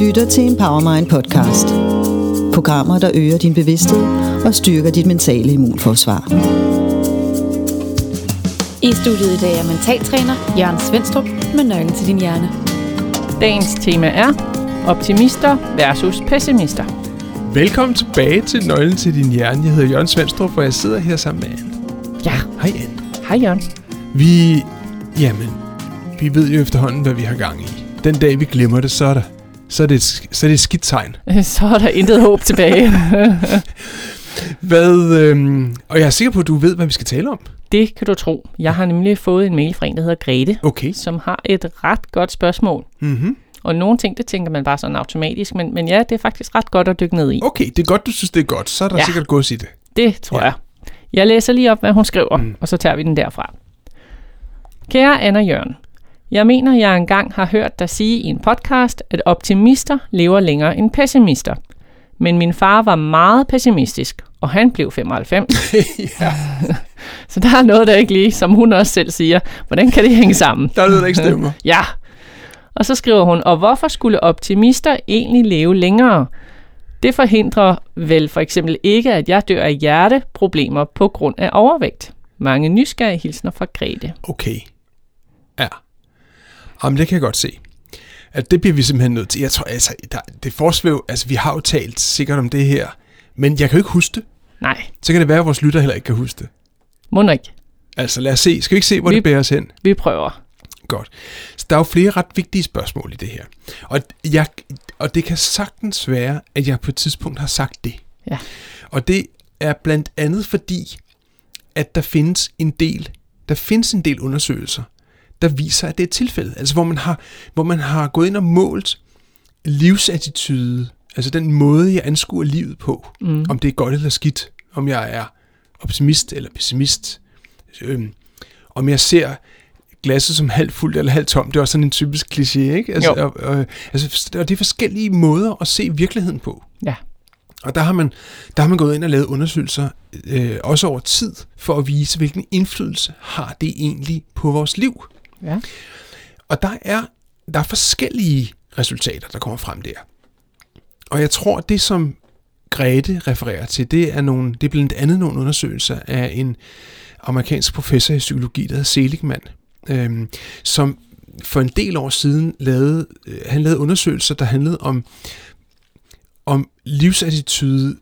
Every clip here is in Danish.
Lytter til en Powermind podcast. Programmer, der øger din bevidsthed og styrker dit mentale immunforsvar. I studiet i dag er mentaltræner Jørgen Svendstrup med nøglen til din hjerne. Dagens tema er optimister versus pessimister. Velkommen tilbage til Nøglen til din hjerne. Jeg hedder Jørgen Svendstrup, og jeg sidder her sammen med Anne. Ja, Hej Anne. hej Jørgen. Vi, jamen, vi ved jo efterhånden, hvad vi har gang i. Den dag vi glemmer det, så er, der, så er, det, et, så er det et skidt tegn. Så er der intet håb tilbage. Hvad, øhm, og jeg er sikker på, at du ved, hvad vi skal tale om. Det kan du tro. Jeg har nemlig fået en mail fra en, der hedder Grete, Okay. som har et ret godt spørgsmål. Mm-hmm. Og nogle ting, det tænker man bare sådan automatisk, men, men ja, det er faktisk ret godt at dykke ned i. Okay, det er godt, du synes, det er godt. Så er der Ja. sikkert gods i det. Det tror Ja. jeg. Jeg læser lige op, hvad hun skriver, mm. og så tager vi den derfra. Kære Anna Jørgen, jeg mener, jeg engang har hørt dig sige i en podcast, at optimister lever længere end pessimister. Men min far var meget pessimistisk, og han blev 95. ja, Så der er noget, der ikke lige, som hun også selv siger. Hvordan kan det hænge sammen? der er noget, der ikke stemmer. Ja. Og så skriver hun, og hvorfor skulle optimister egentlig leve længere? Det forhindrer vel for eksempel ikke, at jeg dør af hjerteproblemer på grund af overvægt. Mange nysgerrige hilsner fra Grete. Okay. Ja. Jamen, det kan jeg godt se. At det bliver vi simpelthen nødt til. Jeg tror, altså, der, det forsvæv, altså, vi har jo talt sikkert om det her, men jeg kan jo ikke huske det. Nej, Så kan det være, at vores lytter heller ikke kan huske det. må ikke. Altså lad os se. Skal vi ikke se, hvor Vi- det bærer os hen? Vi prøver. Godt. Så der er jo flere ret vigtige spørgsmål i det her. Og, jeg, og det kan sagtens være, at jeg på et tidspunkt har sagt det. Ja. Og det er blandt andet fordi, at der findes en del, der findes en del undersøgelser, der viser, at det er tilfældet. Altså hvor man har, hvor man har gået ind og målt livsattitude, altså den måde, jeg anskuer livet på, mm. om det er godt eller skidt, om jeg er optimist eller pessimist, øhm, om jeg ser glasset som halvt fuldt eller halvt tomt. Det er også sådan en typisk kliché, ikke? Altså, Jo. og, og, altså, og det er forskellige måder at se virkeligheden på. Ja. Og der har man, der har man gået ind og lavet undersøgelser, øh, også over tid, for at vise, hvilken indflydelse har det egentlig på vores liv. Ja. Og der er, der er forskellige resultater, der kommer frem der. Og jeg tror, det som Grete refererer til, det er, nogle, det er blandt andet nogle undersøgelser af en amerikansk professor i psykologi, der hedder Seligman, øhm, som for en del år siden lavede, øh, han lavede undersøgelser, der handlede om, om livsattitude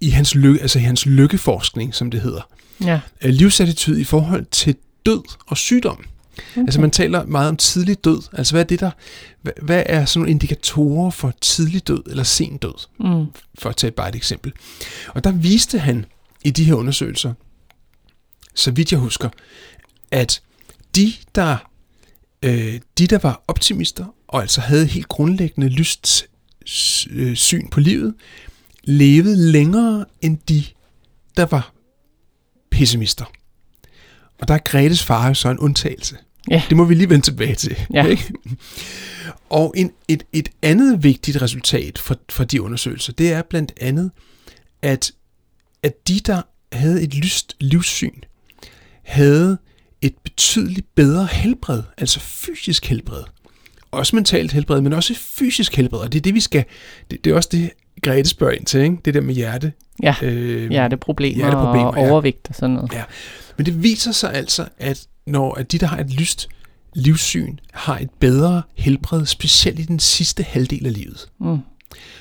i hans, lykke, altså i hans lykkeforskning, som det hedder. Ja. Øh, livsattitude i forhold til død og sygdom. Okay. Altså man taler meget om tidlig død. Altså hvad er det der, hvad, hvad er sådan nogle indikatorer for tidlig død eller sen død? Mm. For at tage bare et eksempel. Og der viste han i de her undersøgelser, så vidt jeg husker, at de der, øh, de der var optimister, og altså havde helt grundlæggende lyst øh, syn på livet, levede længere end de, der var pessimister. Og der er Gretes far jo så en undtagelse. Ja. Det må vi lige vende tilbage til. Ja. Ikke? Og en, et, et andet vigtigt resultat for, for de undersøgelser, det er blandt andet, at, at de, der havde et lyst livssyn, havde et betydeligt bedre helbred, altså fysisk helbred. Også mentalt helbred, men også fysisk helbred. Og det er det, vi skal... Det, det er også det, Grete spørger ind til, ikke? Det der med hjerte. Ja, Øh, hjerteproblemer, hjerteproblemer, og overvægt og sådan noget. Ja. Men det viser sig altså, at når at de, der har et lyst livssyn, har et bedre helbred, specielt i den sidste halvdel af livet. Mm.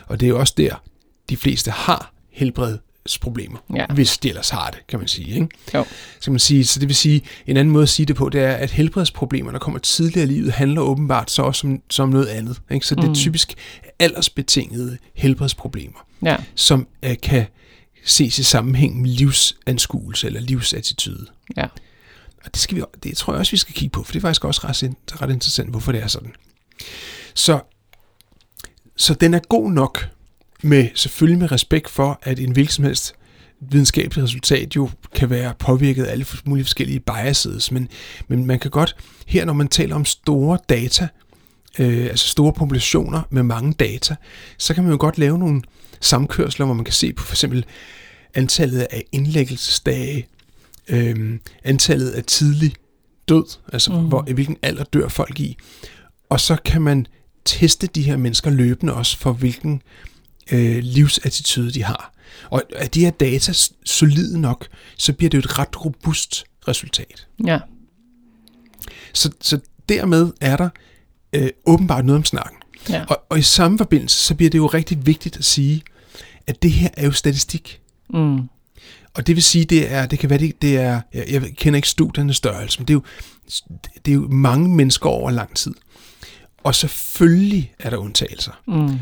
Og det er jo også der, de fleste har helbredsproblemer, Ja. hvis de ellers har det, kan man sige. Ikke? Jo. Så, kan man sige, så det vil sige, en anden måde at sige det på, det er, at helbredsproblemer, der kommer tidligere i livet, handler åbenbart så også som, som noget andet. Ikke? Så det er Mm. typisk aldersbetingede helbredsproblemer, Ja. som uh, kan ses i sammenhæng med livsanskuelse eller livsattitude. Ja. Og det, skal vi, det tror jeg også, vi skal kigge på, for det er faktisk også ret, ret interessant, hvorfor det er sådan. Så, så den er god nok, med selvfølgelig med respekt for, at en hvilken som helst videnskabeligt resultat jo kan være påvirket af alle mulige forskellige biases, men, men man kan godt, her når man taler om store data, øh, altså store populationer med mange data, så kan man jo godt lave nogle samkørsler, hvor man kan se på for eksempel antallet af indlæggelsesdage, øh, antallet af tidlig død, altså mm. hvor, i hvilken alder dør folk i, og så kan man teste de her mennesker løbende også for hvilken øh, livsattitude de har. Og er de her data solide nok, så bliver det jo et ret robust resultat. Ja. Så, så dermed er der øh, åbenbart noget om snakken. Ja. Og, og i samme forbindelse, så bliver det jo rigtig vigtigt at sige, at det her er jo statistik. Mm. Og det vil sige, det er, det kan være, det, det er, jeg, jeg kender ikke studiernes størrelse, men det er, jo, det er jo mange mennesker over lang tid. Og selvfølgelig er der undtagelser. Mm.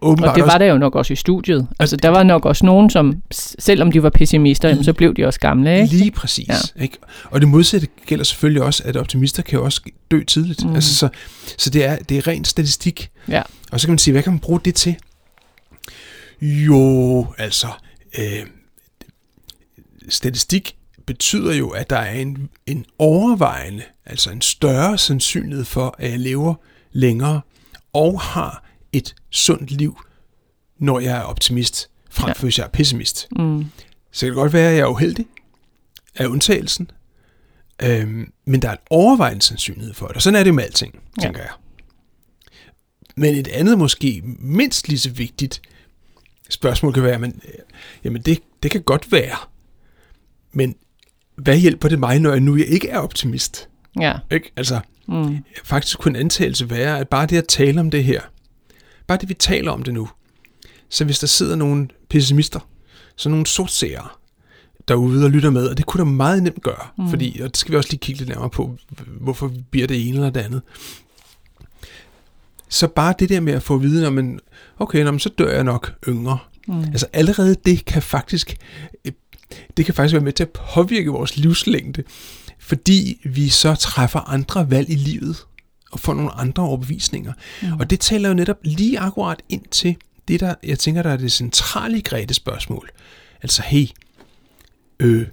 Åbenbart Og det var der jo nok også i studiet. Altså, der var nok også nogen, som, selvom de var pessimister, jamen, så blev de også gamle, ikke? Lige præcis. Ja. Ikke? Og det modsatte gælder selvfølgelig også, at optimister kan jo også dø tidligt. Mm. Altså, så så det, er, det er ren statistik. Ja. Og så kan man sige, hvad kan man bruge det til? Jo, altså, øh, statistik betyder jo, at der er en, en overvejende, altså en større sandsynlighed for, at jeg lever længere og har et sundt liv, når jeg er optimist, frem for hvis jeg er pessimist. Mm. Så kan det godt være, at jeg er uheldig af undtagelsen, øhm, men der er en overvejende sandsynlighed for det, og sådan er det med alting, tænker ja. jeg. Men et andet måske mindst lige så vigtigt spørgsmål kan være, men, øh, jamen det, det kan godt være, men hvad hjælper det mig, når jeg nu jeg ikke er optimist? Ja. Ikke? Altså, Mm. faktisk kunne en antagelse være, at bare det at tale om det her, bare det vi taler om det nu, så hvis der sidder nogle pessimister, så nogle sortseere derude og lytter med, og det kunne der meget nemt gøre, mm. fordi, og det skal vi også lige kigge lidt nærmere på, hvorfor vi bliver det ene eller det andet. Så bare det der med at få at vide, når man, okay, når man, så dør jeg nok yngre. Mm. Altså allerede det kan faktisk, øh, det kan faktisk være med til at påvirke vores livslængde, fordi vi så træffer andre valg i livet og får nogle andre overbevisninger. Mm. Og det taler jo netop lige akkurat ind til det, der jeg tænker, der er det centrale i spørgsmål. Altså, hey, øh,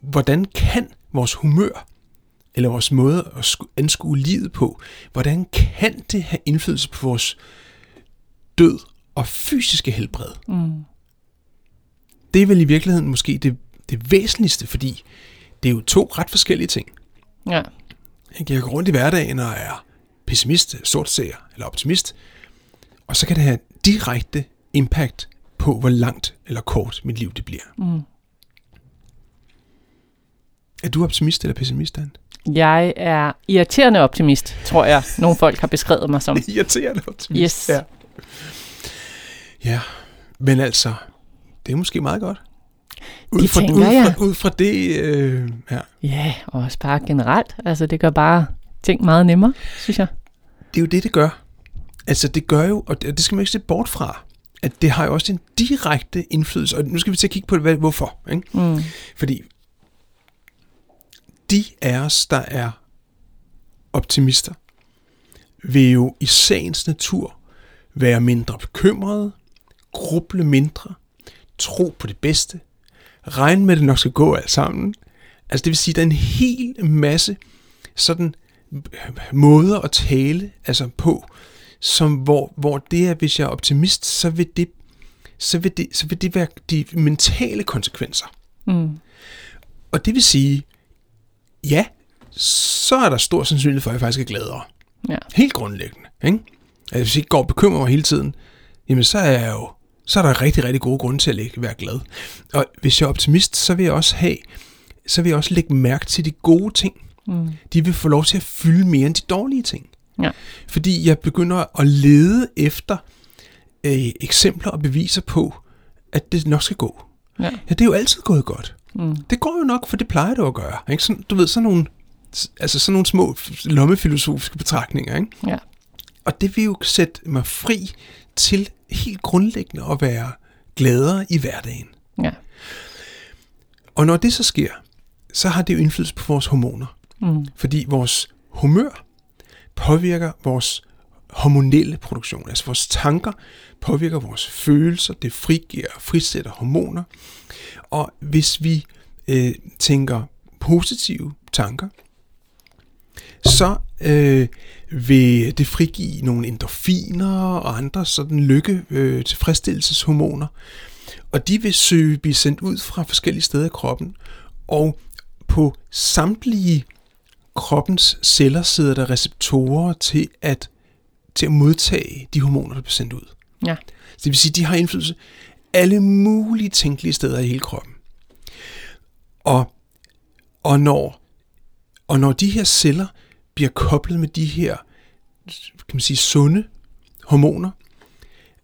hvordan kan vores humør, eller vores måde at sku- anskue livet på, hvordan kan det have indflydelse på vores død og fysiske helbred? Mm. Det er vel i virkeligheden måske det, det væsentligste, fordi det er jo to ret forskellige ting. Ja. Jeg går rundt i hverdagen og er pessimist, sortseer eller optimist, og så kan det have direkte impact på, hvor langt eller kort mit liv det bliver. Mm. Er du optimist eller pessimist, Dan? Jeg er irriterende optimist, tror jeg, nogle folk har beskrevet mig som. Irriterende optimist. Yes. Ja. ja, men altså, det er måske meget godt. Ud Det fra, tænker ud fra, jeg. Ud fra det, øh, ja. Ja, og også bare generelt. Altså, det gør bare ting meget nemmere, synes jeg. det er jo det, det gør. Altså, det gør jo, og det skal man ikke se bort fra, at det har jo også en direkte indflydelse. Og nu skal vi til at kigge på, hvad, hvorfor. Ikke? Mm. Fordi de af os, der er optimister, vil jo i sagens natur være mindre bekymrede, gruble mindre, tro på det bedste, regne med, at det nok skal gå alt sammen. Altså det vil sige, at der er en hel masse sådan måder at tale altså på, som hvor, hvor det er, hvis jeg er optimist, så vil det, så vil det, så vil det være de mentale konsekvenser. Mm. Og det vil sige, ja, så er der stor sandsynlighed for, at jeg faktisk er gladere. Ja. Helt grundlæggende. Ikke? Altså, hvis jeg ikke går og bekymrer mig hele tiden, jamen så er jeg jo så er der rigtig, rigtig gode grunde til at lægge, være glad. Og hvis jeg er optimist, så vil jeg også have, så vil jeg også lægge mærke til de gode ting. Mm. De vil få lov til at fylde mere end de dårlige ting. Ja. Fordi jeg begynder at lede efter øh, eksempler og beviser på, at det nok skal gå. Ja. Ja, det er jo altid gået godt. Mm. Det går jo nok, for det plejer det at gøre. Ikke? Sådan, du ved, sådan nogle, altså sådan nogle små lommefilosofiske betragtninger. Ikke? Ja. Og det vil jo sætte mig fri til helt grundlæggende at være gladere i hverdagen. Ja. Og når det så sker, så har det jo indflydelse på vores hormoner. Mm. Fordi vores humør påvirker vores hormonelle produktion, altså vores tanker påvirker vores følelser, det frigiver og frisætter hormoner. Og hvis vi øh, tænker positive tanker, så øh, vil det frigive nogle endorfiner og andre sådan lykke øh, tilfredsstillelseshormoner. Og de vil søge blive sendt ud fra forskellige steder i kroppen. Og på samtlige kroppens celler sidder der receptorer til at, til at modtage de hormoner, der bliver sendt ud. Ja. Så det vil sige, at de har indflydelse alle mulige tænkelige steder i hele kroppen. Og, og, når, og når de her celler bliver koblet med de her kan man sige, sunde hormoner,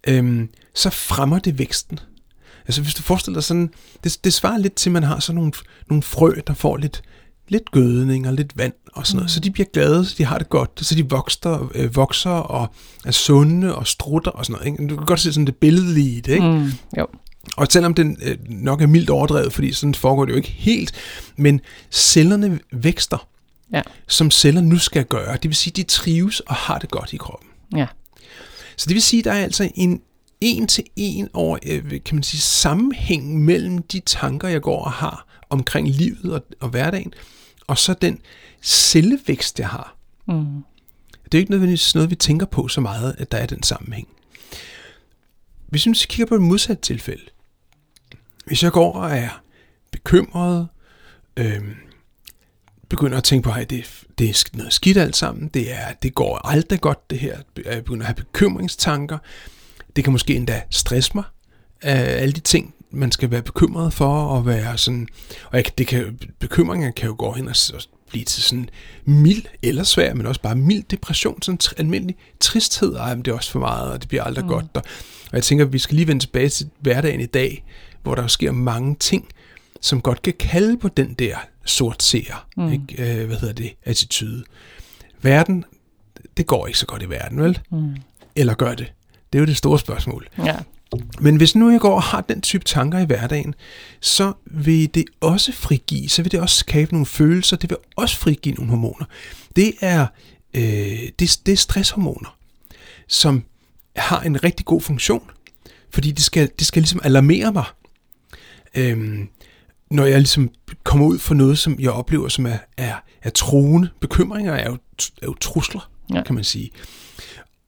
øhm, så fremmer det væksten. Altså hvis du forestiller dig sådan, det, det svarer lidt til, at man har sådan nogle, nogle frø, der får lidt, lidt gødning og lidt vand og sådan noget. Så de bliver glade, så de har det godt, så de vokser, øh, vokser og er sunde og strutter og sådan noget. Ikke? Du kan godt se sådan det billedelige i det, ikke? Mm. Jo. Og selvom den øh, nok er mildt overdrevet, fordi sådan foregår det jo ikke helt, men cellerne vækster, Ja. som celler nu skal gøre. Det vil sige, de trives og har det godt i kroppen. Ja. Så det vil sige, der er altså en en til en over, øh, kan man sige, sammenhæng mellem de tanker, jeg går og har omkring livet og, og hverdagen, og så den cellevækst, jeg har. Mm. Det er jo ikke nødvendigvis noget, vi tænker på så meget, at der er den sammenhæng. Hvis vi kigger på et modsat tilfælde, hvis jeg går og er bekymret, øhm, begynder at tænke på, at det, det er noget skidt alt sammen, det, er, det går aldrig godt det her, jeg begynder at have bekymringstanker, det kan måske endda stresse mig, af alle de ting, man skal være bekymret for, og være sådan, og jeg, det kan, bekymringer kan jo gå hen og, og blive til sådan mild eller svær, men også bare mild depression, sådan tr- almindelig tristhed, ej, men det er også for meget, og det bliver aldrig mm. godt, og, og jeg tænker, at vi skal lige vende tilbage til hverdagen i dag, hvor der sker mange ting, som godt kan kalde på den der sort seer, mm. ikke? Øh, hvad hedder det, attitude. Verden, det går ikke så godt i verden, vel? Mm. Eller gør det? Det er jo det store spørgsmål. Ja. Men hvis nu jeg går og har den type tanker i hverdagen, så vil det også frigive, så vil det også skabe nogle følelser, det vil også frigive nogle hormoner. Det er, øh, det, det er stresshormoner, som har en rigtig god funktion, fordi det skal, det skal ligesom alarmere mig, øhm, når jeg ligesom kommer ud for noget, som jeg oplever, som er, er, er troende. Bekymringer er jo, er jo trusler, Ja. kan man sige.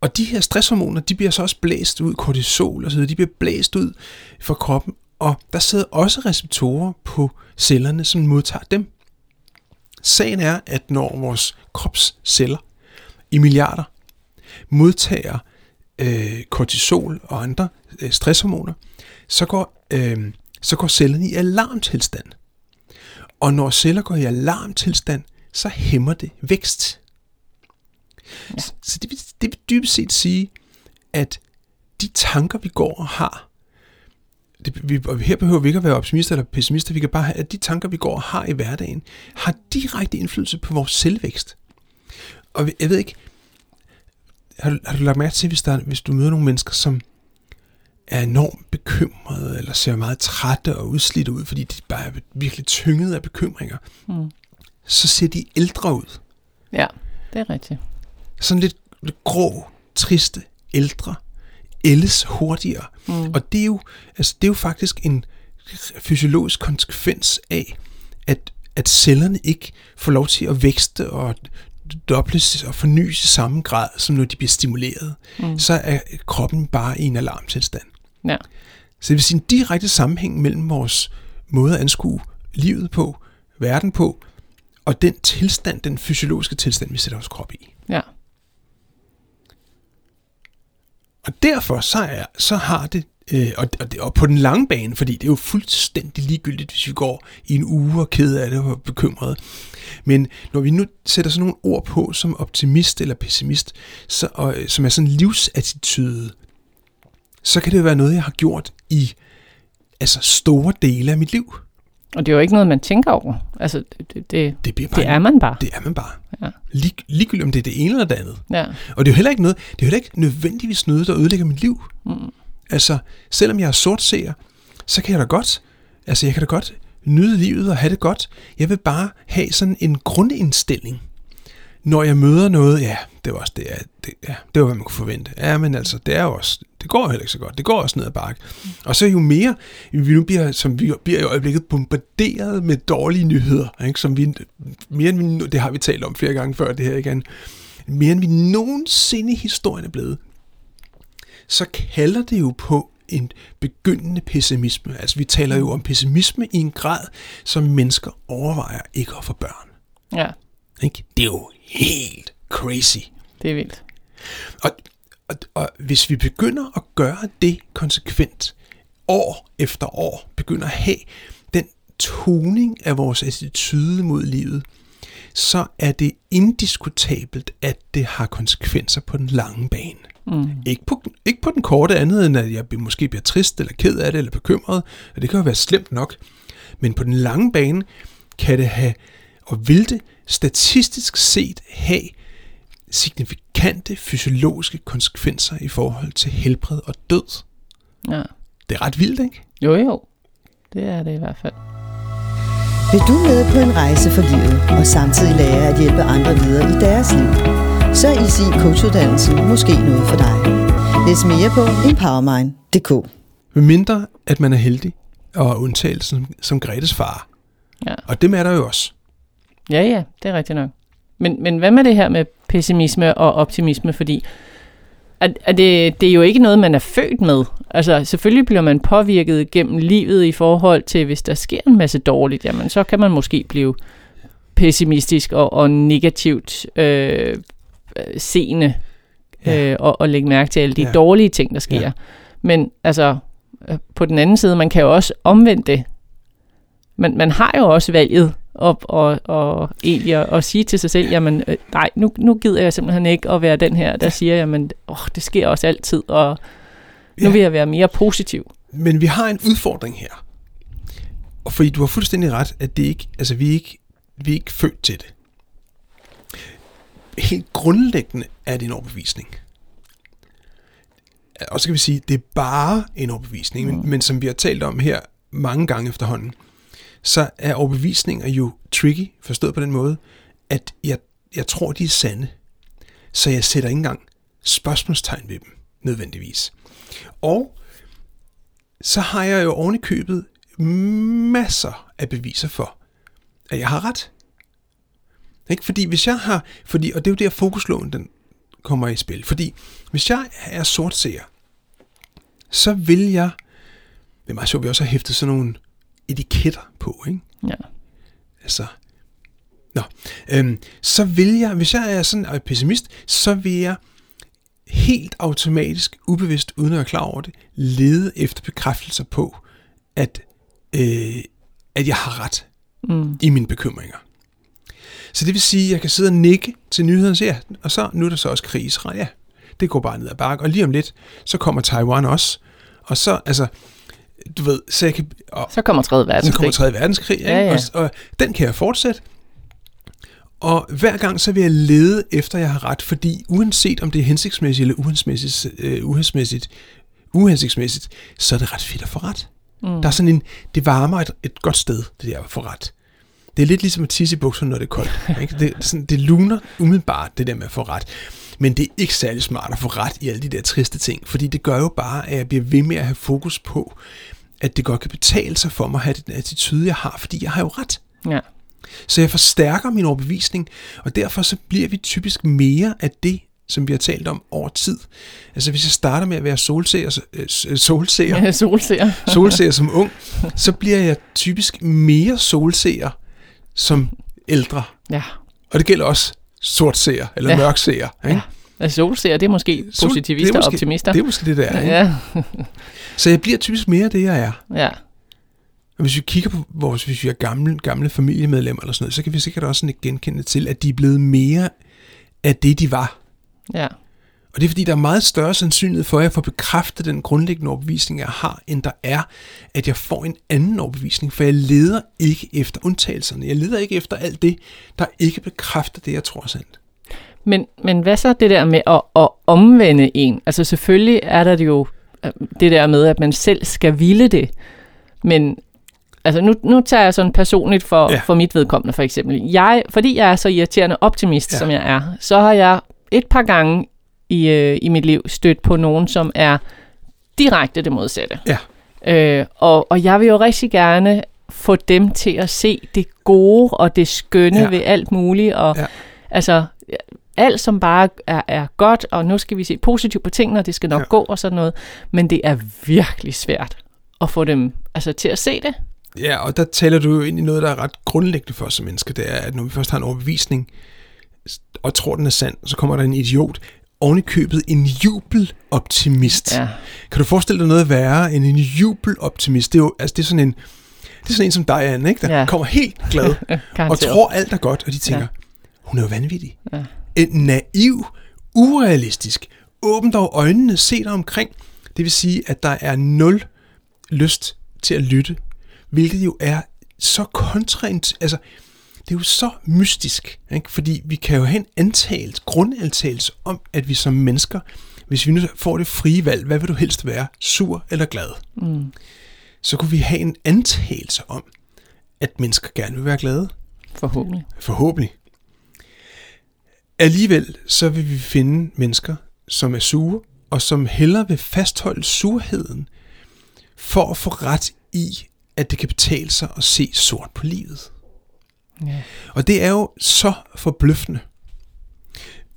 Og de her stresshormoner, de bliver så også blæst ud, kortisol og så videre, de bliver blæst ud fra kroppen, og der sidder også receptorer på cellerne, som modtager dem. Sagen er, at når vores kropsceller i milliarder modtager øh, kortisol og andre øh, stresshormoner, så går, øh, så går cellerne i alarmtilstand. Og når celler går i alarmtilstand, så hæmmer det vækst. Ja. Så det dybest set sige, at de tanker, vi går og har, det, vi, og her behøver vi ikke at være optimister eller pessimister, vi kan bare have, at de tanker, vi går og har i hverdagen, har direkte indflydelse på vores selvvækst. Og jeg ved ikke, har du, har du lagt mærke til, hvis, der, hvis du møder nogle mennesker, som er enormt bekymrede, eller ser meget trætte og udslidte ud, fordi de bare er virkelig tynget af bekymringer, Mm. så ser de ældre ud. Ja, det er rigtigt. Sådan lidt, lidt grå, triste, ældre, ældes hurtigere. Mm. Og det er, jo, altså, det er jo faktisk en fysiologisk konsekvens af, at, at cellerne ikke får lov til at vækste og dobles og fornyes i samme grad, som når de bliver stimuleret. Mm. Så er kroppen bare i en alarmtilstand. Ja. Så det vil sige en direkte sammenhæng mellem vores måde at anskue livet på, verden på, og den tilstand, den fysiologiske tilstand, vi sætter vores krop i. Ja. Og derfor så, er, så har det, øh, og, og, det, og på den lange bane, fordi det er jo fuldstændig ligegyldigt, hvis vi går i en uge og ked af det og bekymret. Men når vi nu sætter sådan nogle ord på som optimist eller pessimist, så, og, øh, som er sådan en livsattitude, så kan det jo være noget, jeg har gjort i altså store dele af mit liv. Og det er jo ikke noget, man tænker over. Altså, det, det, det, Det, bliver bare, det er man bare. Det er man bare. Ja. Lig, ligegyldigt om det er det ene eller det andet. Ja. Og det er jo heller ikke noget, det er jo heller ikke nødvendigvis noget, der ødelægger mit liv. Mm. Altså, selvom jeg er sortseer, så kan jeg da godt, altså jeg kan da godt nyde livet og have det godt. Jeg vil bare have sådan en grundindstilling. Når jeg møder noget, ja, det var også det, ja, det, ja, det var, hvad man kunne forvente. Ja, men altså, det er jo også, det går heller ikke så godt. Det går også ned ad bakke. Og så jo mere, vi nu bliver, som vi bliver i øjeblikket bombarderet med dårlige nyheder, ikke? som vi, mere end vi, det har vi talt om flere gange før det her igen, mere end vi nogensinde i historien er blevet, så kalder det jo på en begyndende pessimisme. Altså vi taler jo om pessimisme i en grad, som mennesker overvejer ikke at få børn. Ja, Ikke? Det er jo helt crazy. Det er vildt. Og, og, og hvis vi begynder at gøre det konsekvent, år efter år, begynder at have den toning af vores attitude mod livet, så er det indiskutabelt, at det har konsekvenser på den lange bane. Mm. Ikke, på, ikke på den korte andet, end at jeg måske bliver trist, eller ked af det, eller bekymret, og det kan jo være slemt nok. Men på den lange bane kan det have, og vil det statistisk set have signifikante fysiologiske konsekvenser i forhold til helbred og død. Ja. Det er ret vildt, ikke? Jo, jo. Det er det i hvert fald. Vil du med på en rejse for livet og samtidig lære at hjælpe andre videre i deres liv? Så er Easy Coachuddannelsen måske noget for dig. Læs mere på empowermind.dk Med mindre, at man er heldig og er undtagelsen som Gretes far. Ja. Og dem er der jo også. Ja, ja, det er rigtigt nok. Men, men hvad med det her med pessimisme og optimisme? Fordi er, er det, det er jo ikke noget, man er født med. Altså, selvfølgelig bliver man påvirket gennem livet i forhold til, hvis der sker en masse dårligt, jamen så kan man måske blive pessimistisk og, og negativt øh, seende Ja. øh, og, og lægge mærke til alle de Ja. dårlige ting, der sker. Ja. Men altså, øh, på den anden side, man kan jo også omvende det. Man, man har jo også valget op og, og egentlig at, at sige til sig selv, jamen øh, nej, nu, nu gider jeg simpelthen ikke at være den her, der siger, jamen åh, det sker også altid, og nu Ja. vil jeg være mere positiv. Men vi har en udfordring her. Og fordi du har fuldstændig ret, at det ikke, altså vi er ikke, vi er ikke født til det. Helt grundlæggende er det en overbevisning. Og så kan vi sige, det er bare en overbevisning, men, men som vi har talt om her mange gange efterhånden, så er overbevisninger jo tricky, forstået på den måde, at jeg, jeg tror, de er sande. Så jeg sætter ikke engang spørgsmålstegn ved dem, nødvendigvis. Og så har jeg jo ovenikøbet købet masser af beviser for, at jeg har ret. Ikke? Fordi hvis jeg har, fordi, og det er jo der fokusloven den kommer i spil, fordi hvis jeg er sortseer, så vil jeg, det er meget sjovt, vi også har hæftet sådan nogle etiketter på, ikke? Ja. Altså, nå, øhm, så vil jeg, hvis jeg er sådan en pessimist, så vil jeg helt automatisk, ubevidst, uden at være klar over det, lede efter bekræftelser på, at, øh, at jeg har ret Mm. i mine bekymringer. Så det vil sige, at jeg kan sidde og nikke til nyhederne og sige, ja, og så nu er der så også krig i Israel. Ja, det går bare ned ad bakke. Og lige om lidt, så kommer Taiwan også. Og så, altså, du ved, så jeg kan, og, Så kommer 3. så verdenskrig. kommer 3. verdenskrig? Ja, ja. Og, og den kan jeg fortsætte. Og hver gang så vil jeg lede efter, jeg har ret, fordi uanset om det er hensigtsmæssigt eller uhensigtsmæssigt, øh, uhensigtsmæssigt, uhensigtsmæssigt, så er det ret fedt at få ret. Mm. Der er sådan en, det varmer et, et godt sted, det der at få ret. Det er lidt ligesom at tisse i bukserne, når det er koldt. Ikke? Det, sådan, det luner umiddelbart, det der med at få ret. Men det er ikke særlig smart at få ret i alle de der triste ting, fordi det gør jo bare, at jeg bliver ved med at have fokus på, at det godt kan betale sig for mig at have den attitude, jeg har, fordi jeg har jo ret. Ja. Så jeg forstærker min overbevisning, og derfor så bliver vi typisk mere af det, som vi har talt om over tid. Altså hvis jeg starter med at være solseer, øh, solseer, ja. Solseer. solseer som ung, så bliver jeg typisk mere solseer som ældre. Ja. Og det gælder også sortseer eller Ja. mørkseer. Ikke? ja. Altså, solseer, det er måske Sol- positivister det er og optimister. Det er måske det, der er. Ikke? ja. Så jeg bliver typisk mere det, jeg er. ja. Og hvis vi kigger på vores, hvis vi er gamle, gamle familiemedlemmer eller sådan noget, så kan vi sikkert også ikke genkende til, at de er blevet mere af det, de var. Ja. Og det er fordi, der er meget større sandsynlighed for, at jeg får bekræftet den grundlæggende overbevisning, jeg har, end der er, at jeg får en anden overbevisning. For jeg leder ikke efter undtagelserne. Jeg leder ikke efter alt det, der ikke bekræfter det, jeg tror er sandt. Men, men hvad så det der med at, at omvende en? Altså selvfølgelig er der det jo øh, det der med, at man selv skal ville det. Men altså nu, nu tager jeg sådan personligt for, Ja. for mit vedkommende for eksempel. Jeg, fordi jeg er så irriterende optimist, Ja. som jeg er, så har jeg et par gange i, øh, i mit liv stødt på nogen, som er direkte det modsatte. Ja. Øh, og, og jeg vil jo rigtig gerne få dem til at se det gode og det skønne ja. ved alt muligt. Og, Ja. Altså, alt som bare er, er godt, og nu skal vi se positivt på tingene, og det skal nok Ja. gå og sådan noget. Men det er virkelig svært at få dem altså, til at se det. Ja, og der taler du jo ind i noget, der er ret grundlæggende for os som mennesker. Det er, at når vi først har en overbevisning, og tror, den er sand, så kommer der en idiot, oven i købet en jubeloptimist. Ja. Kan du forestille dig noget værre end en jubeloptimist? Det er jo altså, det er sådan en, det er sådan en som dig, Anne, ikke? der Ja. kommer helt glad og tror alt er godt, og de tænker. Ja. hun er jo vanvittig. Ja. En naiv, urealistisk, åbn dog øjnene, se dig omkring. Det vil sige, at der er nul lyst til at lytte, hvilket jo er så kontraint, altså det er jo så mystisk, ikke? fordi vi kan jo have en antagelse, grundantagelse om, at vi som mennesker, hvis vi nu får det frie valg, hvad vil du helst være, sur eller glad? Mm. Så kunne vi have en antagelse om, at mennesker gerne vil være glade. Forhåbentlig. Forhåbentlig. Alligevel så vil vi finde mennesker, som er sure, og som hellere vil fastholde surheden, for at få ret i, at det kan betale sig at se sort på livet. Ja. Og det er jo så forbløffende.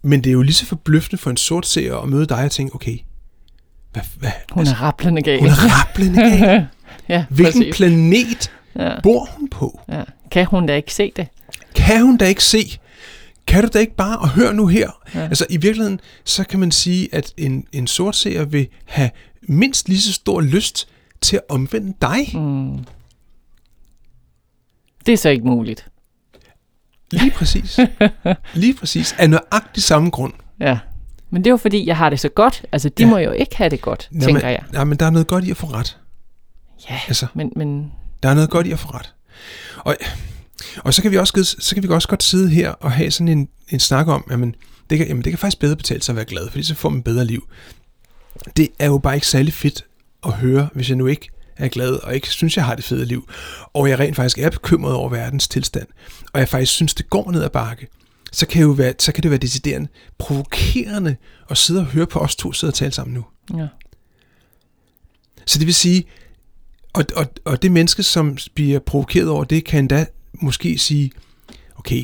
Men det er jo lige så forbløffende for en sort seer at møde dig og tænke, okay, hvad, hvad, Hun er rablende gal. hun er rablende gal. ja, Hvilken præcis. planet ja, bor hun på? ja. Kan hun da ikke se det? Kan hun da ikke se? Kan du da ikke bare, og hør nu her. Ja. Altså i virkeligheden, så kan man sige, at en, en sort seer vil have mindst lige så stor lyst til at omvende dig. Mm. Det er så ikke muligt. Lige præcis. Lige præcis. Af nøjagtig samme grund. Ja. Men det er jo fordi, jeg har det så godt. Altså, de Ja. må jo ikke have det godt, Nå, tænker men, jeg. Nej, men der er noget godt i at få ret. Ja, Altså, men, men der er noget godt i at få ret. Og, og så kan vi også så kan vi også godt sidde her og have sådan en, en snak om, jamen det, kan, jamen, det kan faktisk bedre betale sig at være glad, fordi så får man et bedre liv. Det er jo bare ikke særlig fedt at høre, hvis jeg nu ikke er glad, og ikke synes, jeg har det fede liv, og jeg rent faktisk er bekymret over verdens tilstand, og jeg faktisk synes, det går ned ad bakke, så kan, jo være, så kan det være deciderende provokerende at sidde og høre på os to sidde og tale sammen nu. ja. Så det vil sige, og, og, og det menneske, som bliver provokeret over det, kan endda måske sige, okay,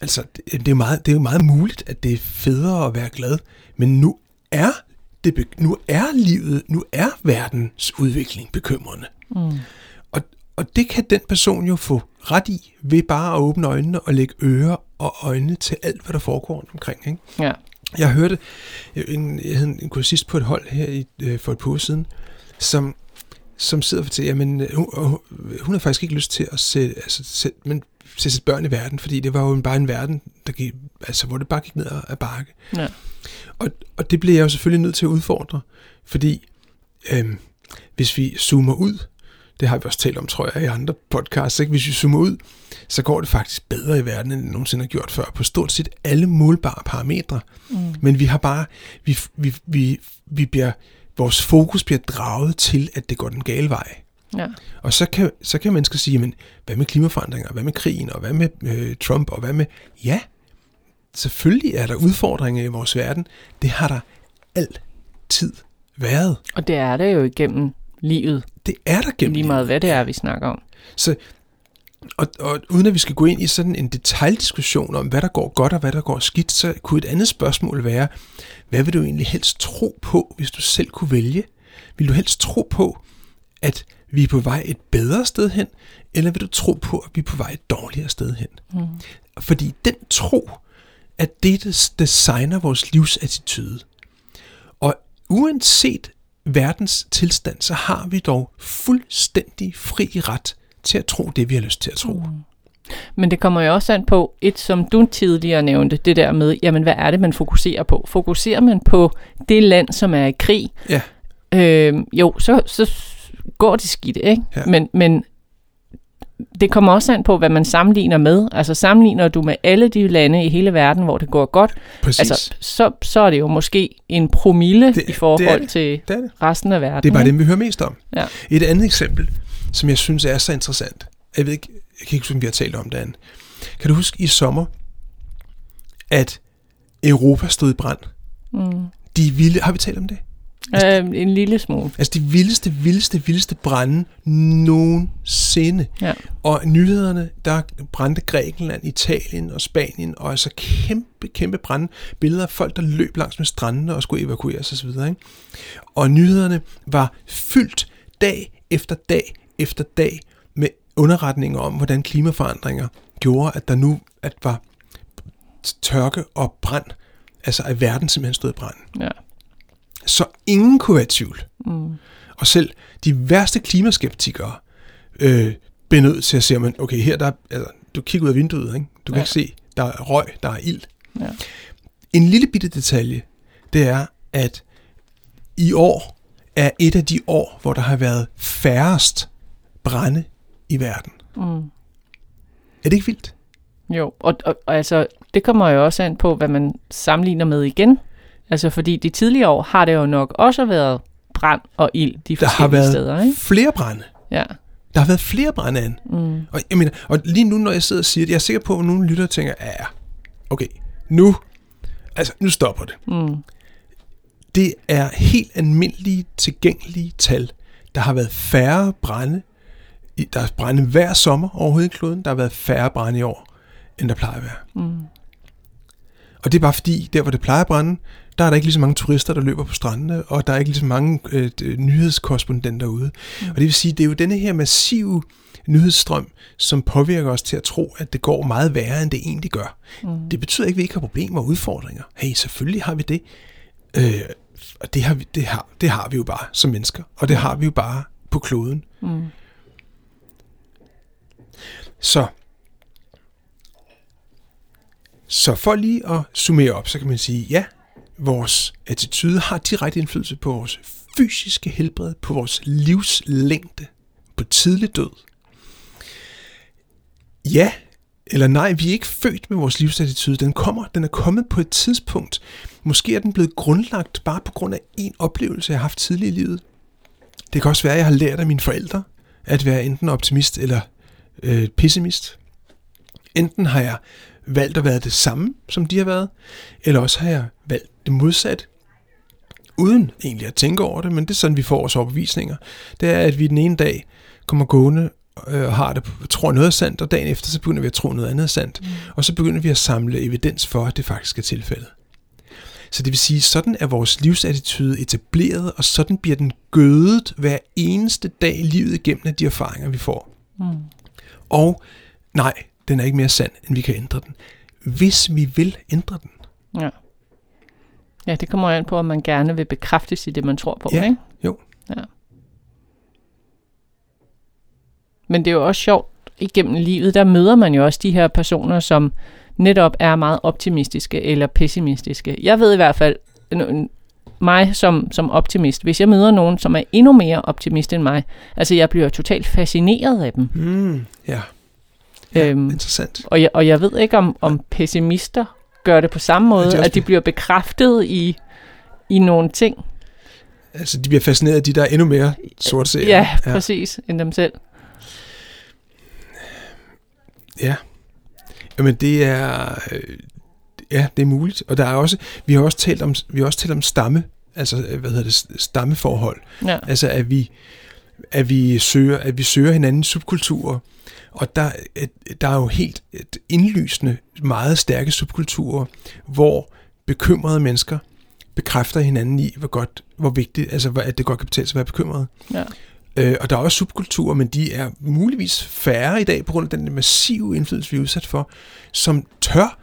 altså det, er, meget, det er jo meget muligt, at det er federe at være glad, men nu er det, nu er livet, nu er verdens udvikling bekymrende. Mm. Og, og det kan den person jo få ret i, ved bare at åbne øjnene og lægge ører og øjne til alt, hvad der foregår rundt omkring. Ikke? ja. Jeg hørte en, jeg havde en kursist på et hold her i, øh, for et par siden, som, som sidder og fortæller, jamen øh, hun, hun, har faktisk ikke lyst til at sætte, altså, sætte, men, sætte sit børn i verden, fordi det var jo bare en verden, der gik, altså, hvor det bare gik ned ad bakke. Ja. Og, og det bliver jeg jo selvfølgelig nødt til at udfordre, fordi øhm, hvis vi zoomer ud, det har vi også talt om, tror jeg, i andre podcasts, ikke? hvis vi zoomer ud, så går det faktisk bedre i verden, end det nogensinde har gjort før, på stort set alle målbare parametre. Mm. Men vi har bare, vi, vi, vi, vi bliver, vores fokus bliver draget til, at det går den gale vej. ja. Og så kan, så kan mennesker sige, men hvad med klimaforandringer, hvad med krigen, og hvad med øh, Trump, og hvad med... Ja, selvfølgelig er der udfordringer i vores verden. Det har der altid været. Og det er det jo igennem livet, Det er der gennem lige meget hvad det er, vi snakker om. Så, og, og uden at vi skal gå ind i sådan en detaljdiskussion om, hvad der går godt og hvad der går skidt, så kunne et andet spørgsmål være, hvad vil du egentlig helst tro på, hvis du selv kunne vælge? Vil du helst tro på, at vi er på vej et bedre sted hen, eller vil du tro på, at vi er på vej et dårligere sted hen? Mm. Fordi den tro er det, der designer vores livsattitude. Og uanset verdens tilstand, så har vi dog fuldstændig fri ret til at tro det, vi har lyst til at tro. Mm. Men det kommer jo også an på, et som du tidligere nævnte, det der med, jamen hvad er det, man fokuserer på? Fokuserer man på det land, som er i krig? Ja. Øh, jo, så, så går det skidt, ikke? Ja. Men, men det kommer også an på, hvad man sammenligner med. Altså sammenligner du med alle de lande i hele verden, hvor det går godt, Præcis. altså, så, så er det jo måske en promille Det- det, i forhold det det det. til det det. resten af verden. Det er bare ikke? dem, vi hører mest om. Ja. Et andet eksempel. Som jeg synes er så interessant. Jeg ved ikke, jeg kan ikke huske, om vi har talt om det andet. Kan du huske i sommer, at Europa stod i brand? Mm. De vilde, har vi talt om det? Øh, en lille smule. Altså de vildeste, vildeste, vildeste brænde nogensinde. Ja. Og nyhederne, der brændte Grækenland, Italien og Spanien, og altså kæmpe, kæmpe brænde. Billeder af folk, der løb langs med strandene og skulle evakueres osv. Ikke? Og nyhederne var fyldt dag efter dag efter dag med underretninger om, hvordan klimaforandringer gjorde, at der nu at var tørke og brand. Altså at verden simpelthen stod i brand. Ja. Så ingen kunne være i tvivl. Mm. Og selv de værste klimaskeptikere øh, bliver nødt til at se, at okay, her der, er- altså, du kigger ud af vinduet, ikke? du kan Ja. ikke se, der er røg, der er ild. Ja. En lille bitte detalje, det er, at i år er et af de år, hvor der har været færrest brænde i verden. Mm. Er det ikke vildt? Jo, og, og, og altså, det kommer jo også an på, hvad man sammenligner med igen. Altså, fordi de tidligere år har det jo nok også været brand og ild de Der har forskellige været steder, ikke? flere brænde. Ja. Der har været flere brænde an. Mm. Og, jeg mener, og lige nu, når jeg sidder og siger det, jeg er sikker på, at nogle lytter tænker, ja, okay, nu, altså, nu stopper det. Mm. Det er helt almindelige, tilgængelige tal. Der har været færre brænde. Der er brænde hver sommer over hovedkloden. Der har været færre brænde i år, end der plejer at være. Mm. Og det er bare fordi, der hvor det plejer at brænde, der er der ikke lige så mange turister, der løber på strandene, og der er ikke lige så mange øh, nyhedskorrespondenter ude. Mm. Og det vil sige, det er jo denne her massive nyhedsstrøm, som påvirker os til at tro, at det går meget værre, end det egentlig gør. Mm. Det betyder ikke, at vi ikke har problemer og udfordringer. Hey, selvfølgelig har vi det. Øh, og det har, vi, det, har, det har vi jo bare som mennesker, og det har vi jo bare på kloden. Mm. Så, så for lige at summere op, så kan man sige, ja, vores attitude har direkte indflydelse på vores fysiske helbred, på vores livslængde, på tidlig død. Ja, eller nej, vi er ikke født med vores livsattitude. Den kommer, den er kommet på et tidspunkt. Måske er den blevet grundlagt bare på grund af en oplevelse, jeg har haft tidligere i livet. Det kan også være, at jeg har lært af mine forældre at være enten optimist eller øh, pessimist. Enten har jeg valgt at være det samme, som de har været, eller også har jeg valgt det modsatte, uden egentlig at tænke over det, men det er sådan, vi får vores overbevisninger. Det er, at vi den ene dag kommer gående øh, og har det, tror noget er sandt, og dagen efter, så begynder vi at tro noget andet er sandt. Mm. Og så begynder vi at samle evidens for, at det faktisk er tilfældet. Så det vil sige, sådan er vores livsattitude etableret, og sådan bliver den gødet hver eneste dag livet igennem af de erfaringer, vi får. Mm. Og nej, den er ikke mere sand, end vi kan ændre den. Hvis vi vil ændre den. Ja. Ja, det kommer an på, om man gerne vil bekræftes i det, man tror på, Ja, ikke? jo. Ja. Men det er jo også sjovt, igennem livet, der møder man jo også de her personer, som netop er meget optimistiske eller pessimistiske. Jeg ved i hvert fald, mig som, som optimist, hvis jeg møder nogen, som er endnu mere optimist end mig, altså jeg bliver totalt fascineret af dem. Mm, ja, ja Øhm, interessant. og, jeg, og jeg ved ikke, om, om pessimister gør det på samme måde, at de bliver bekræftet i, i nogle ting. Altså, de bliver fascineret af de, der er endnu mere sorte serier. Ja, ja, præcis, end dem selv. Ja. Jamen, det er... Ja, det er muligt. Og der er også, vi har også talt om, vi har også talt om stamme, altså, øh, hvad hedder det, stammeforhold. Ja. Altså, at vi, at vi søger, at vi søger hinandens subkulturer. Og der, der er jo helt indlysende meget stærke subkulturer, hvor bekymrede mennesker bekræfter hinanden i, hvor godt, hvor vigtigt, altså at det godt kan betale sig at være bekymret. Ja. Øh, og der er også subkulturer, men de er muligvis færre i dag på grund af den massive indflydelse, vi er udsat for, som tør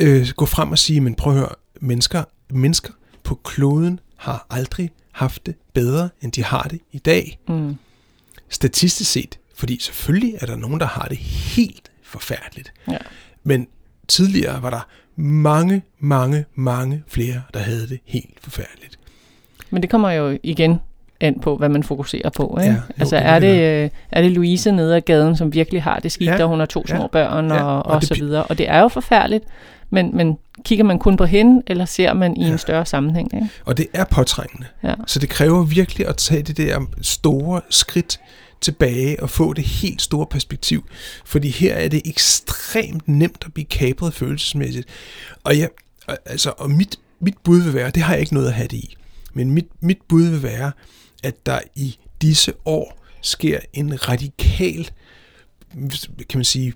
øh, gå frem og sige, men prøv at høre, mennesker, mennesker på kloden har aldrig haft det bedre, end de har det i dag. Mm. Statistisk set, fordi selvfølgelig er der nogen, der har det helt forfærdeligt. Ja. Men tidligere var der mange, mange, mange flere, der havde det helt forfærdeligt. Men det kommer jo igen an på, hvad man fokuserer på. Ikke? Ja, jo, altså det er det, øh, er det Louise nede ad gaden, som virkelig har det skidt, Ja, ja, og hun har to små ja, børn og, ja, og, og det så videre. Og det er jo forfærdeligt, men, men kigger man kun på hende, eller ser man i Ja. en større sammenhæng? Ikke? Og det er påtrængende. Ja. Så det kræver virkelig at tage det der store skridt tilbage og få det helt store perspektiv. Fordi her er det ekstremt nemt at blive kapret følelsesmæssigt. Og, jeg, altså, og mit, mit bud vil være, det har jeg ikke noget at have det i, men mit, mit bud vil være, at der i disse år sker en radikal, kan man sige,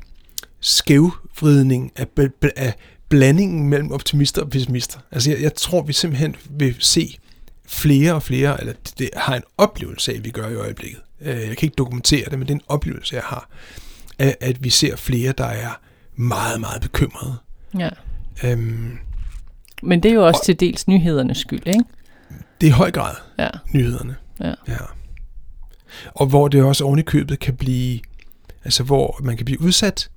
skævvridning af, af blandingen mellem optimister og pessimister. Altså jeg, jeg tror, vi simpelthen vil se flere og flere, eller det har en oplevelse af, vi gør i øjeblikket. Øh, jeg kan ikke dokumentere det, men det er en oplevelse, jeg har, at, at vi ser flere, der er meget, meget bekymrede. Ja. Øhm, men det er jo også og, til dels nyhedernes skyld, ikke? Det er i høj grad ja. nyhederne. Ja. ja. Og hvor det også oven i købet kan blive, altså hvor man kan blive udsat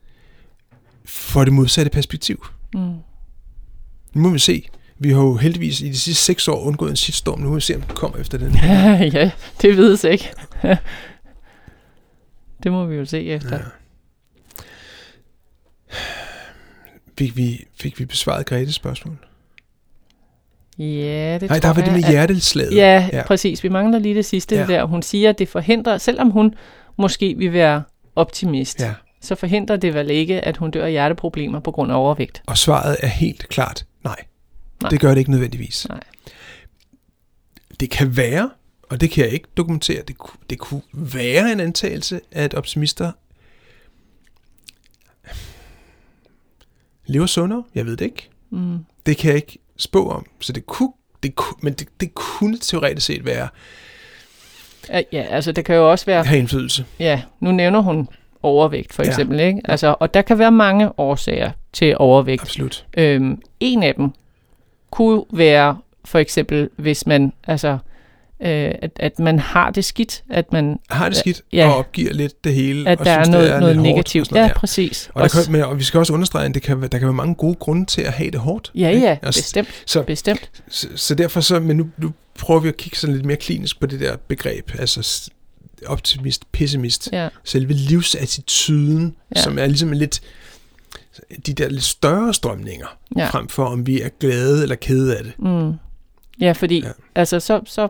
for det modsatte perspektiv. Mm. Nu må vi se. Vi har jo heldigvis i de sidste seks år undgået en shitstorm. Nu må vi se, om den kommer efter den. ja, det vides ikke. det må vi jo se efter. Ja. Fik vi, fik vi besvaret Gretes spørgsmål? Ja, det Nej, der var det med hjerteslaget. Ja, ja, præcis. Vi mangler lige det sidste ja. der. Hun siger, at det forhindrer, selvom hun måske vil være optimist, ja. så forhindrer det vel ikke, at hun dør af hjerteproblemer på grund af overvægt. Og svaret er helt klart nej. nej. Det gør det ikke nødvendigvis. Nej. Det kan være, og det kan jeg ikke dokumentere, det, det kunne være en antagelse, at optimister lever sundere. Jeg ved det ikke. Mm. Det kan jeg ikke spå om. Så det kunne, det kunne men det, det kunne teoretisk set være... Ja, altså det kan jo også være... Have indflydelse. Ja, nu nævner hun overvægt for eksempel, ja. ikke? Altså, og der kan være mange årsager til overvægt. Absolut. Øhm, en af dem kunne være for eksempel, hvis man altså øh, at, at man har det skidt. At man har det skidt ja, og opgiver lidt det hele. At og der synes, er noget, det er noget negativt. Noget, ja, ja, præcis. Og, der kan, men, og vi skal også understrege, at det kan, der kan være mange gode grunde til at have det hårdt. Ja, ikke? ja, altså, bestemt. Så, bestemt. Så, så derfor så, men nu, nu prøver vi at kigge sådan lidt mere klinisk på det der begreb, altså optimist, pessimist, ja. selve livsattituden, ja. som er ligesom lidt de der lidt større strømninger, ja. frem for om vi er glade eller kede af det. Mm. Ja, fordi ja. altså så, så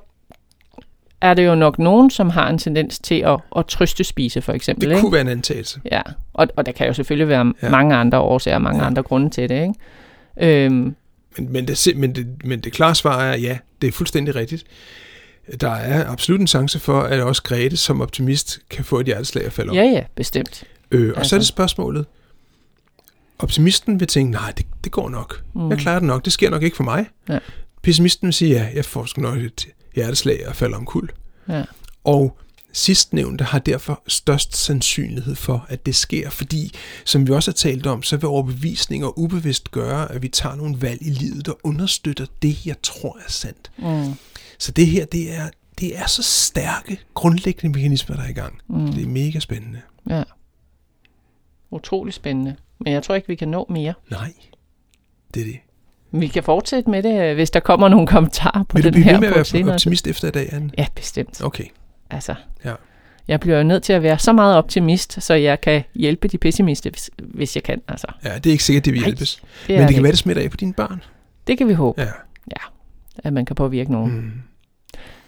er det jo nok nogen, som har en tendens til at, at trøste spise, for eksempel. Det ikke? kunne være en antagelse. Ja, og, og der kan jo selvfølgelig være ja. mange andre årsager, mange ja. andre grunde til det. Ikke? Øhm. Men, men, det, men, det, men det klare svar er, ja, det er fuldstændig rigtigt. Der er absolut en chance for, at også Grete som optimist kan få et hjerteslag at falde om. Ja, ja, bestemt. Øh, og altså. så er det altså. spørgsmålet. Optimisten vil tænke, nej, det, det går nok. Mm. Jeg klarer det nok. Det sker nok ikke for mig. Ja. Pessimisten vil sige, ja, jeg får sgu nok et hjerteslag og falder omkuld. Ja. Og sidstnævnte har derfor størst sandsynlighed for, at det sker, fordi, som vi også har talt om, så vil overbevisning og ubevidst gøre, at vi tager nogle valg i livet, der understøtter det, jeg tror er sandt. Mm. Så det her, det er, det er så stærke, grundlæggende mekanismer, der er i gang. Mm. Det er mega spændende. Ja. Utrolig spændende. Men jeg tror ikke, vi kan nå mere. Nej, det er det. Vi kan fortsætte med det, hvis der kommer nogle kommentarer på Vil den her. Vil du blive med at være optimist efter i dag, Anne? Ja, bestemt. Okay. Altså, ja. jeg bliver jo nødt til at være så meget optimist, så jeg kan hjælpe de pessimister, hvis, hvis jeg kan. Altså. Ja, det er ikke sikkert, det vil hjælpes. Det Men det, det kan være, det smitter af på dine børn. Det kan vi håbe. Ja. ja. At man kan påvirke nogen. Mm.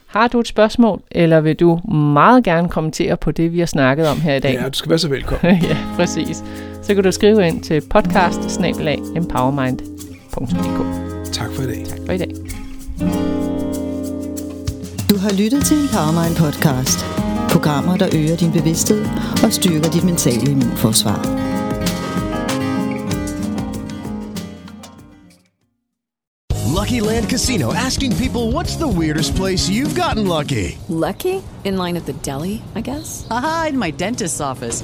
Har du et spørgsmål, eller vil du meget gerne kommentere på det, vi har snakket om her i dag? Ja, du skal være så velkommen. ja, præcis. Så kan du skrive ind til podcast empowermind www.empowermind.dk. Tak for i dag. Tak for i dag. Du har lyttet til Empowermind podcast. Programmer, der øger din bevidsthed og styrker dit mentale immunforsvar. Lucky Land Casino asking people what's the weirdest place you've gotten lucky? Lucky? In line at the deli, I guess? Aha, in my dentist's office.